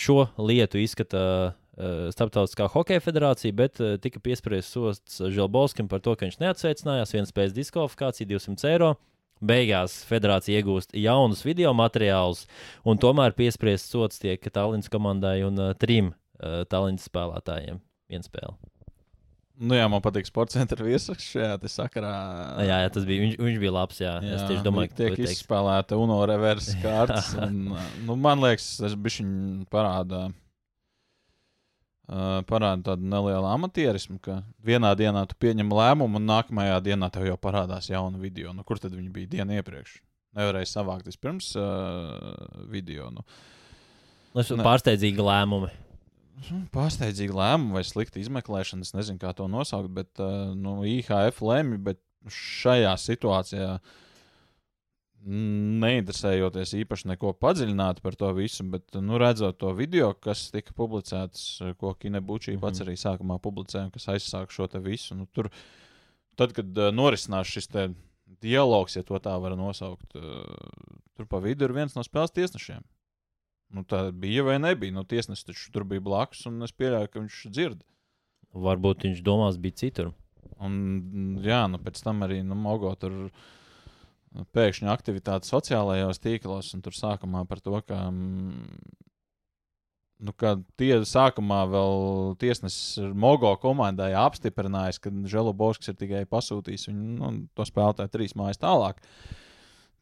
šo lietu izskata Starptautiskā hokeja federācija, bet tika piespriests sots Žilbovskim par to, ka viņš neatsveicinājās, viens spējas diskvalifikācija, 200 eiro. Beigās federācija iegūst jaunus video materiālus, un tomēr piespriests sots tiek Tallinas komandai un trim uh, Tallinas spēlētājiem. Viena spēle. Nu, jā, man patīk sports centra viesraksts šajā sakarā. Jā, jā, tas bija. Viņš, viņš bija labs. Jā, jā es tieši domāju, ka tiek tu teiksi. izspēlēta UNO reverse kārtas. un, nu, man liekas, tas bija parādā. Uh, parāda tādu nelielu amatierismu, ka vienā dienā tu pieņem lēmumu, un nākamajā dienā tev jau parādās jauna video. Nu, kur tad viņi bija dienu iepriekš? Nevarēja savākt vispirms uh, video. Nu, Nu, es- Ne. Pārsteidzīgi lēmumi. Pārsteidzīgi lēmumi vai slikta izmeklēšana. Es nezinu, kā to nosaukt, bet uh, nu, IHF lemj, bet šajā situācijā neinteresējoties īpaši neko padziļināt par to visu, bet nu, redzot to video, kas tika publicēts, uh, ko Kinebučī mm -hmm. pats Mhm. arī sākumā publicēja, kas aizsāk šo te visu. Nu, tur, tad, kad uh, norisinās šis te dialogs, ja tā var nosaukt, tur pa vidu ir viens no spēles tiesnešiem. Nu, tā bija vai nebija. Nu, tiesnesis taču tur bija blakus, un es pieļauju, ka viņš dzird. Varbūt viņš domās bija citur. Un, jā, nu, pēc tam arī nu, Mogo tur pēkšņi aktivitāte sociālajos tīklos, un tur sākumā par to, ka. Mm, Nu, kad tie sākumā vēl tiesnesis Mogo komandai apstiprinājis, ka Želobovskis ir tikai pasūtījis viņu nu, to spēlētāju trīs mājas tālāk.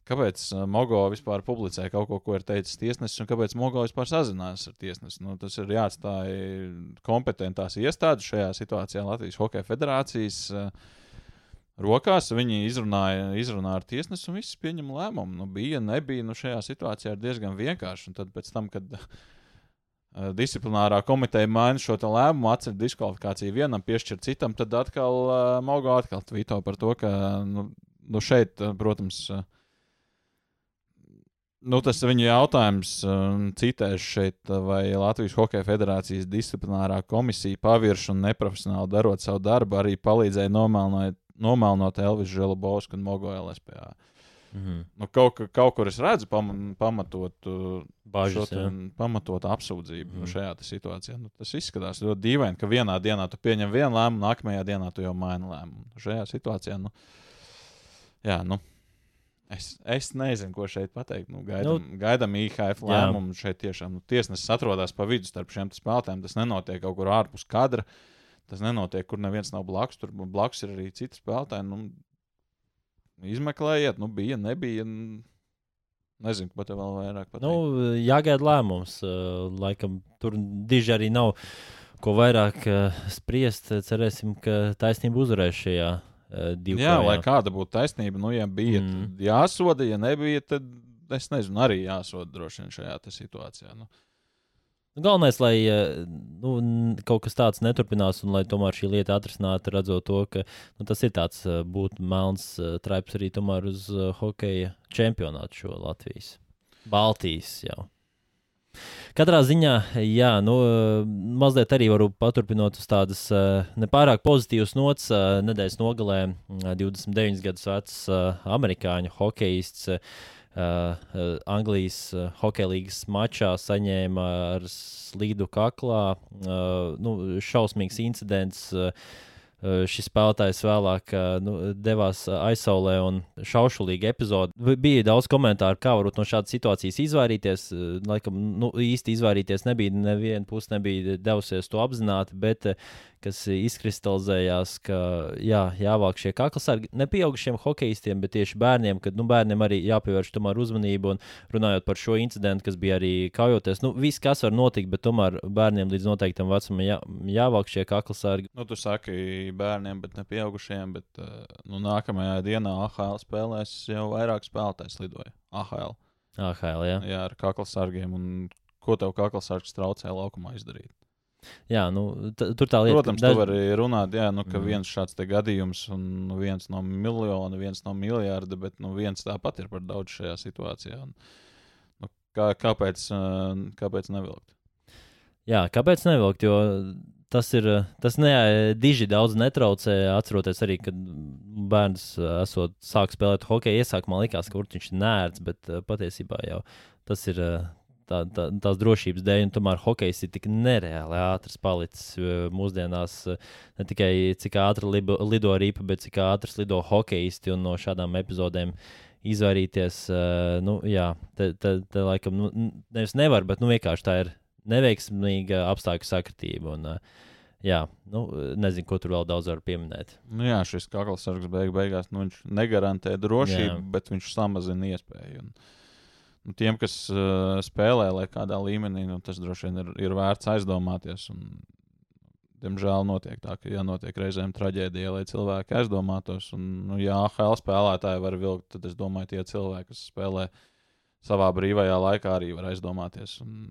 Kāpēc uh, Mogo vispār publicē kaut ko, ko ir teicis tiesnesis, un kāpēc Mogo vispār sazinās ar tiesnesi? Nu, tas ir jāatstāj kompetentās iestādes šajā situācijā Latvijas Hokeja Federācijas uh, rokās. Viņi izrunāja, izrunāja ar tiesnesi un viss pieņem lēmumu. Nu, bija, nebija. Nu, šajā situācijā ir diezgan vienkārši. Un tad tam, kad uh, disciplinārā komiteja maina šo lēmumu, atcer diskvalifikāciju vienam, piešķir citam, tad atkal uh, Mogo atkal tvīto par to, ka nu, nu šeit, protams, uh, Nu, tas ir viņa jautājums. um, Citēšu šeit, vai Latvijas Hokeja Federācijas disciplinārā komisija pavirši un neprofesionāli darot savu darbu, arī palīdzēja nomalnot, nomalnot Elvisu Želabovsku un Mogo LSPA. Mhm. Nu, kaut, ka- kaut kur es redzu pam, pamatotu, Bažas, šo te jā. pamatotu apsūdzību mm. Mhm. šajā situācijā. Nu, tas izskatās ļoti dīvaini, ka vienā dienā tu pieņem vienu lēmumu, nākamajā dienā tu jau maini lēmumu. Šajā situācijā, nu, jā, nu. Es, es nezinu, ko šeit pateikt. Nu, gaidām, nu, gaidām IHF jā. lēmumu. Šeit tiešām nu, tiesnesis atrodas pa vidu starp šiem spēlētājiem. Tas nenotiek kaut kur ārpus kadra. Tas nenotiek, kur neviens nav blakus. Tur blakus ir arī citi spēlētāji. Nu, izmeklējiet, nu, bija, nebija. nu, Nezinu, ko te vēl vairāk pateikt. Nu, jāgaida lēmums. uh, Laikam tur diži arī nav ko vairāk uh, spriest. Cerēsim, ka taisnība uzvarēs šajā uh, divā. Jā, lai kāda būtu taisnība, nu, ja bija Mm. jāsoda, ja nebija, tad es nezinu, arī jāsoda droši vien šajā situācijā. Nu. Galvenais, lai uh, nu, kaut kas tāds neturpinās, un lai tomēr šī lieta atrisinātu, redzot to, ka nu, tas ir tāds uh, būtu melns traips arī tomēr uz hokeja čempionātu šo Latvijas. Baltijas jau. Katrā ziņā, jā, nu, uh, mazliet arī varu paturpinot uz tādas uh, nepārāk pozitīvas nots. uh, Nedēļas nogalē uh, 29 gadus vecs amerikāņu hokeists uh, uh, Anglijas uh, hokeja līnijas mačā saņēma ar slīdu kaklā. Uh, nu, šausmīgs incidents. Uh, Šis spēlētājs vēlāk uh, nu, devās uh, aizsaulē un šaušalīga epizode. Bija daudz komentāru, kā varbūt no šādas situācijas izvairīties. Uh, Laikam, nu, īsti izvairīties nebija. Neviena puse nebija devusies to apzināti, bet uh, kas izkristalizējās, ka jā, jāvāk šie kaklasargi ne pieaugušiem hokeistiem, bet tieši bērniem, kad nu, bērniem arī jāpievērš tomēr uzmanība. Un runājot par šo incidentu, kas bija arī kaujoties, nu, viss, kas var notikt, bet tomēr bērniem līdz noteiktam vecumam jā, jāvāk šie kaklasargi. Nu, tu saki bērniem, bet ne pieaugušiem. Bet, eh, nu, nākamajā dienā AHL spēlēs jau vairāk spēlētājs lidoja. AHL. AHL, jā. Jā, ar kaklasargiem. Un ko tev kaklasargs traucēja laukumā izdarīt? jā, nu, tur tā lieta. Protams, daž... tu vari runāt, jā, nu, ka mm. viens šāds gadījums, un nu, viens no miljona, viens no miljarda, bet nu, viens tāpat ir par daudz šajā situācijā. Un, nu, kā, kāpēc, eh, kāpēc nevilkt? Jā, kāpēc nevilkt? Jo tas ir. Tas ne, diži daudz netraucē. Atceroties arī, kad bērns eh, esot sāk spēlēt hokeju, iesākumā likās, ka viņš ir nērts, bet eh, patiesībā jau tas ir. eh, Tā, tā, tās drošības dēļ, un tomēr hokejs ir tik nereāli ātrs palicis eh, mūsdienās. eh, Ne tikai cik ātri libo, lido rīpa, bet cik ātrs lido hokeisti un no šādām epizodēm izvairīties. eh, Nu, jā, te, te, te laikam nu, nevis nevar, bet nu, vienkārši tā ir neveiksmīga apstākļu sakritība. Un, uh, jā, nu, nezinu, ko tur vēl daudz var pieminēt. Nu, jā, šis kaklasargs beig beigās nu, negarantē drošību, Jā. jā. bet viņš samazina iespēju. Un, nu, tiem, kas uh, spēlē, kādā līmenī, nu, tas droši vien ir, ir vērts aizdomāties. Un, diemžēl notiek tā, ka jānotiek reizēm traģēdija, lai cilvēki aizdomātos. Un, nu, ja AHL spēlētāji var vilkt, tad es domāju, tie cilvēki, kas spēlē savā brīvajā laikā, arī var aizdomāties. Un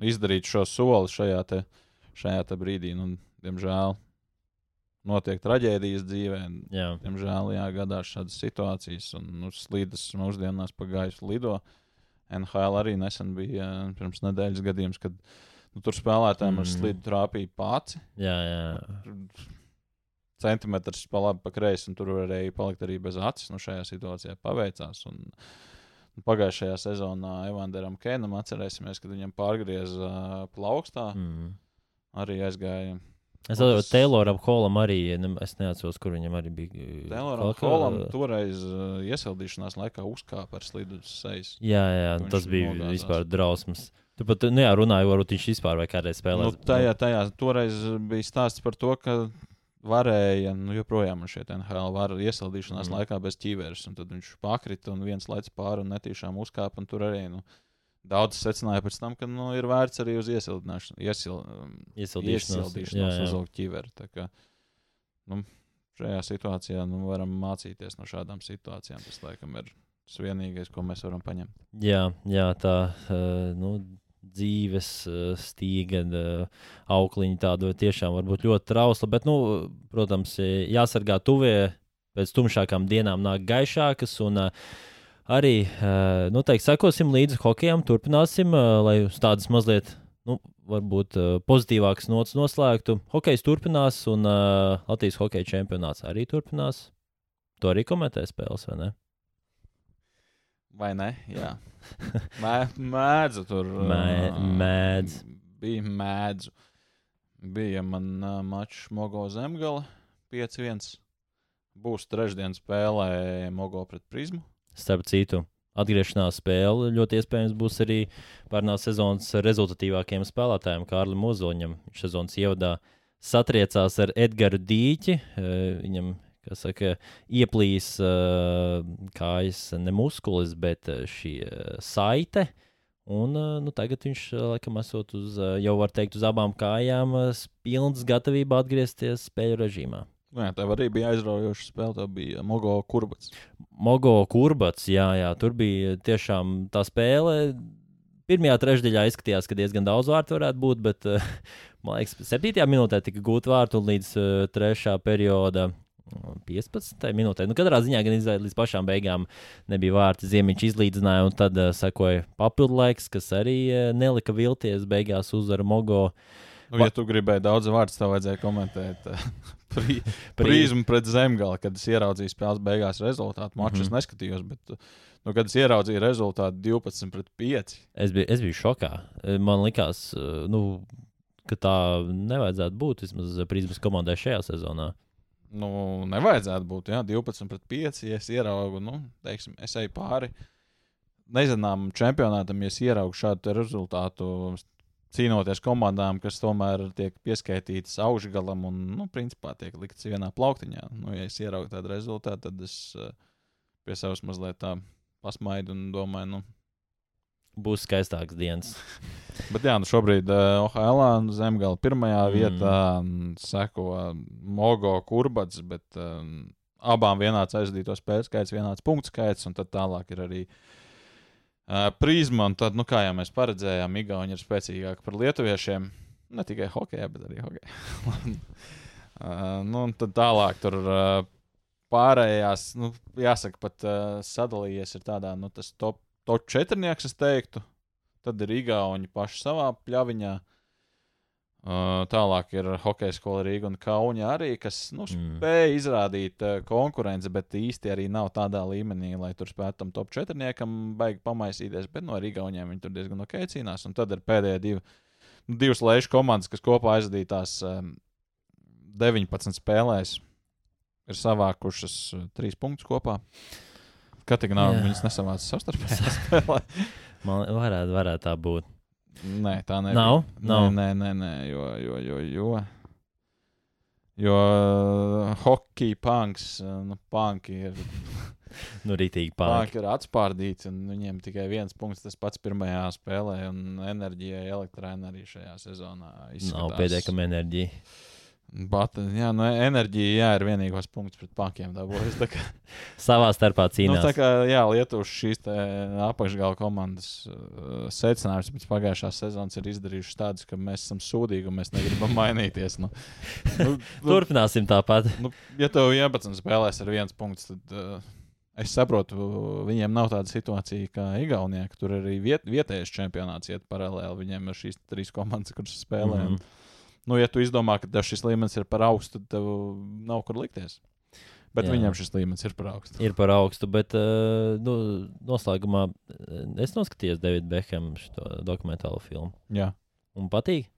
izdarīt šo soli šajā, te, šajā te brīdī, nu, diemžēl notiek traģēdijas dzīvē. Jā, Diemžēl jā, gadās šādas situācijas, un nu, slīdas mūsdienās pa gaisu lido. NHL arī nesen bija eh, pirms nedēļas gadījums, kad nu, tur spēlētājiem mm. ar Mm. slīdu trāpīja pāci. jā, jā. Centimetrs pa labi, pa kreisi, un tur varēja palikt arī bez acis. Nu, šajā situācijā paveicās. Un, nu, pagājušajā sezonā Evanderam Kēnam atcerēsimies, kad viņam pārgrieza plaukstā. Mm. Arī aizgāja Es saprotu, Tayloram Holam arī, es neatceros, kur viņam arī bija. Tayloram Holam toreiz iesildīšanās laikā uzkāpa ar slidu uz sejas. Jā, jā, tas bija nogāzās. vispār drausmas. Tu pat, nu jā, runāju, varbūt viņš vispār vai kādreiz Nu, spēlēs. tajā, tajā toreiz bija stāsts par to, ka varēja, nu, joprojām ir šie NHL var iesildīšanās Mhm. mm. laikā bez ķīveres, un tad viņš pakrita un viens lec pāri un netīšām uzkāpa, un tur arī, nu, daudz secināja pēc tam, ka, nu, ir vērts arī uz iesildīšanos, iesil, um, Iesildīšanos, iesildīšanos uzlikt ķīveri. Kā, nu, šajā situācijā, nu, varam mācīties no šādām situācijām. Tas, laikam, ir tas vienīgais, ko mēs varam paņemt. Jā, jā tā uh, nu, dzīves uh, stīga, uh, aukliņa tāda tiešām var būt ļoti trausla. Bet, nu, protams, eh, jāsargā tuvie. Pēc tumšākām dienām nāk gaišākas. Un, arī noteikti sekosim līdzi hokejam, turpināsim, lai uz tādas mazliet, nu, varbūt uh, pozitīvākas nots noslēgtu. Hokejs turpinās, un uh, Latvijas hokeja čempionāts arī turpinās. To arī komentē spēles, vai ne? Vai ne? Jā. Mē, mēdzu tur. Mē, mēdz. Bija mēdzu. Bija man uh, mačs Mogo Zemgala 5-1. Būs trešdienas spēlē Mogo pret Prismu. Starp citu, atgriešanās spēle ļoti iespējams būs arī pārnās sezonas rezultatīvākajiem spēlētājiem, Kārlim Ozoņam. Viņš sezonas ievadā satriecās ar Edgars Dīķi. Viņam kas saka, ieplīs uh, kājas ne muskulis, bet šī uh, saite. Un, uh, nu, tagad viņš laikam esot uz, uh, jau var teikt, uz abām kājām, uh, pilns gatavībā atgriezties spēļu režīmā. Jā, tev arī bija aizraujoša spēle. Tā bija Mogo Kurbats. Mogo Kurbats, jā, jā, tur bija tiešām tā spēle. Pirmajā trešdaļā izskatījās, ka diezgan daudz vārtu varētu būt, bet, man liekas, 7. minūtē tika gūta vārtu un līdz 3. perioda 15. minūtē. Nu, katrā ziņā gan izvēlēt līdz pašām beigām nebija vārti. Ziemiņš izlīdzināja, un tad uh, sekoja papildu laiks, kas arī uh, nelika vilties. Beigās uzvara Mogo. Nu, ja tu gribēji daudz vārdu, tad vajadzēja komentēt uh, pri, prizmu pret zemgali, kad es ieraudzīju spēles beigās rezultātu. Maču mm -hmm. es neskatījos, bet nu, kad es ieraudzīju rezultātu 12 pret 5. Es biju, es biju šokā. Man likās, nu, ka tā nevajadzētu būt vismaz prizmas komandai šajā sezonā. Nu, nevajadzētu būt jā, 12 pret 5. Ja es ieraugu, nu, teiksim, es eju pāri nezināmam čempionātam, ja es ieraugu šādu rezultātu, cīnoties komandām, kas tomēr tiek pieskaitītas augšgalam un, nu, principā tiek liktas vienā plauktiņā. Nu, ja es ieraugu tādu rezultātu, tad es uh, pie savas mazliet tā pasmaidu un domāju, nu, būs skaistāks dienas. Bet jā, nu šobrīd uh, OHL zemgala pirmajā mm. vietā seko Mogo Kurbats, bet um, abām vienāds aizdīto spēļu skaits, vienāds punktu skaits, un tad tālāk ir arī uh, prizma. Un tad, nu, kā jau mēs paredzējām, Igauni ir spēcīgāki par lietuviešiem. Ne tikai hokeja, bet arī hokeja. uh, nu, un tad tālāk tur. Uh, Pārējās, nu, jāsaka, pat uh, sadalījies ir tādā, nu, tas top top četrnieks, es teiktu. Tad ir Igauni paši savā pļaviņā. Uh, tālāk ir hokeja skola Rīga un Kaunija arī, kas nu, spēja mm. izrādīt uh, konkurenci, bet īsti arī nav tādā līmenī, lai tur spētu tam top 4 baigi pamaisīties. Bet no Rīgauniem viņi tur diezgan ok cīnās. Un tad ir pēdējie divi, nu, divas lejušas komandas, kas kopā aizdītās um, 19 spēlēs, ir savākušas uh, 3 punktus kopā. Uh, Katrā viņas nesamāca savstarpējā spēlē. Man varētu, varētu tā būt. Nē, tā nebija. Nav? Nav. Nē, nē, nē, jo, jo, jo, jo. Jo uh, hockey punks, uh, nu, punki ir. nu, rītīgi punki. Punki ir atspārdīti, un viņiem tikai viens punkts tas pats pirmajā spēlē, un enerģijai elektrēna arī šajā sezonā izskatās. Nav pietiekama enerģija. Batani, jā, nu, enerģija jā, ir vienīgais punkts pret pankiem. Kā... Savā starpā cīnās. Nu, tā kā jā, Lietuvas šīs apakšgala komandas uh, secinājums pēc pagājušās sezonas ir izdarījuši tādus, ka mēs esam sūdīgi un mēs negribam mainīties. Nu, nu, Turpināsim tāpat. Nu, ja tev 11 spēlēs ar viens punkts, tad uh, es saprotu, viņiem nav tāda situācija kā Igaunijā, ka tur arī viet, vietējais čempionāts iet paralēli. Viņiem ir šīs trīs komandas, kuras spēlē. Mm -hmm nu, ja tu izdomā, ka šis līmenis ir par augstu, tad tev nav kur likties. Bet Jā. viņam šis līmenis ir par augstu. Ir par augstu, bet uh, nu, noslēgumā eh, es noskatījos Davida Bekama dokumentālo filmu. Jā. Un patīk?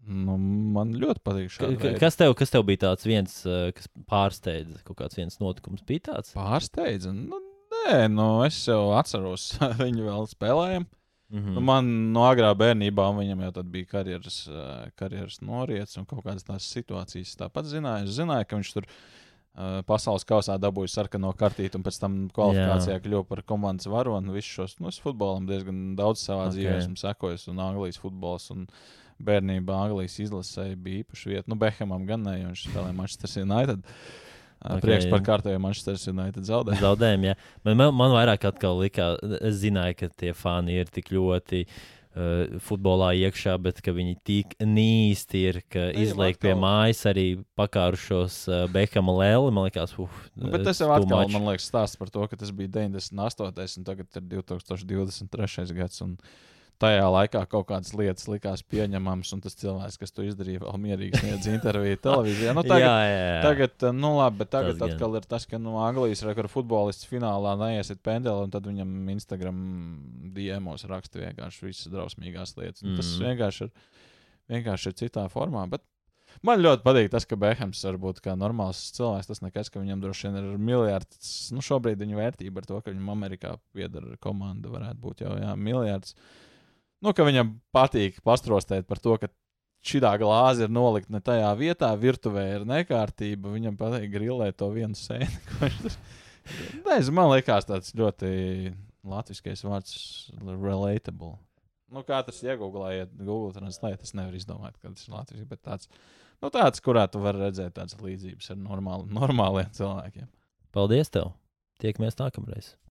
Nu, man ļoti patīk līnija. Kas, tev, kas tev bija tāds viens, uh, kas pārsteidza? Kaut kāds viens notikums bija tāds? Pārsteidza? Nu, nē, nu, es jau atceros, viņu vēl spēlējām. Mm -hmm. nu, man no agrā bērnībā viņam jau bija karjeras, uh, karjeras noriets un kaut kādas tās situācijas. Tāpat zināju, es zināju, ka viņš tur uh, pasaules kausā dabūja sarkano kartīti un pēc tam kvalifikācijā Jā. kļuva par komandas varoni. Visus šos nu, futbolam diezgan daudz savā okay. dzīvē esmu sekojis, un Anglijas futbols. Un, Bērnībā Anglijas izlasē bija īpaša vieta. Nu, Behamam gan ne, jo viņš spēlēja Manchester United. Uh, Okay, Prieks par kārtējo Manchester United zaudējumu. Zaudējumu, jā. Man, man, man vairāk atkal likās, es zināju, ka tie fani ir tik ļoti uh, futbolā iekšā, bet ka viņi tik nīsti ir, ka izliek pie mājas arī pakārušos uh, Bekama lēli. Man liekas, uf, Nu, bet tas jau atkal, man liekas, stāsts par to, ka tas bija 98. un tagad ir 2023. gads. Un tajā laikā kaut kādas lietas likās pieņemamas, un tas cilvēks, kas to izdarīja, vēl mierīgi sniedz interviju televīzijā. Nu, tagad, jā, jā, jā. Tagad, eh, nu labi, bet tagad Tas gan. atkal ir tas, ka no Anglijas rekorda futbolists finālā neiesiet pendeli, un tad viņam Instagram diemos raksta vienkārši visas drausmīgās lietas. Mm. Tas Mhm. vienkārši ir, vienkārši ir citā formā. Bet man ļoti patīk tas, ka Behams var būt kā normāls cilvēks. Tas nekas, ka viņam droši vien ir miljards. Nu, šobrīd viņa vērtība ar to, ka viņam Amerikā pieder komanda, varētu būt jau jā, miljards. Nu, ka viņam patīk pastrostēt par to, ka šī glāze ir nolikta ne tajā vietā, virtuvē ir nekārtība. Viņam patīk grilēt to vienu sēni. Nezinu, man liekas, tāds ļoti latviskais vārds - relatable. Nu, kā tas iegūlējiet, Google translēt, es nevaru izdomāt, ka tas ir latviešu, bet tāds, nu, tāds, kurā tu vari redzēt tādas līdzības ar normāli, normāliem cilvēkiem. Paldies tev! Tiekamies nākamreiz!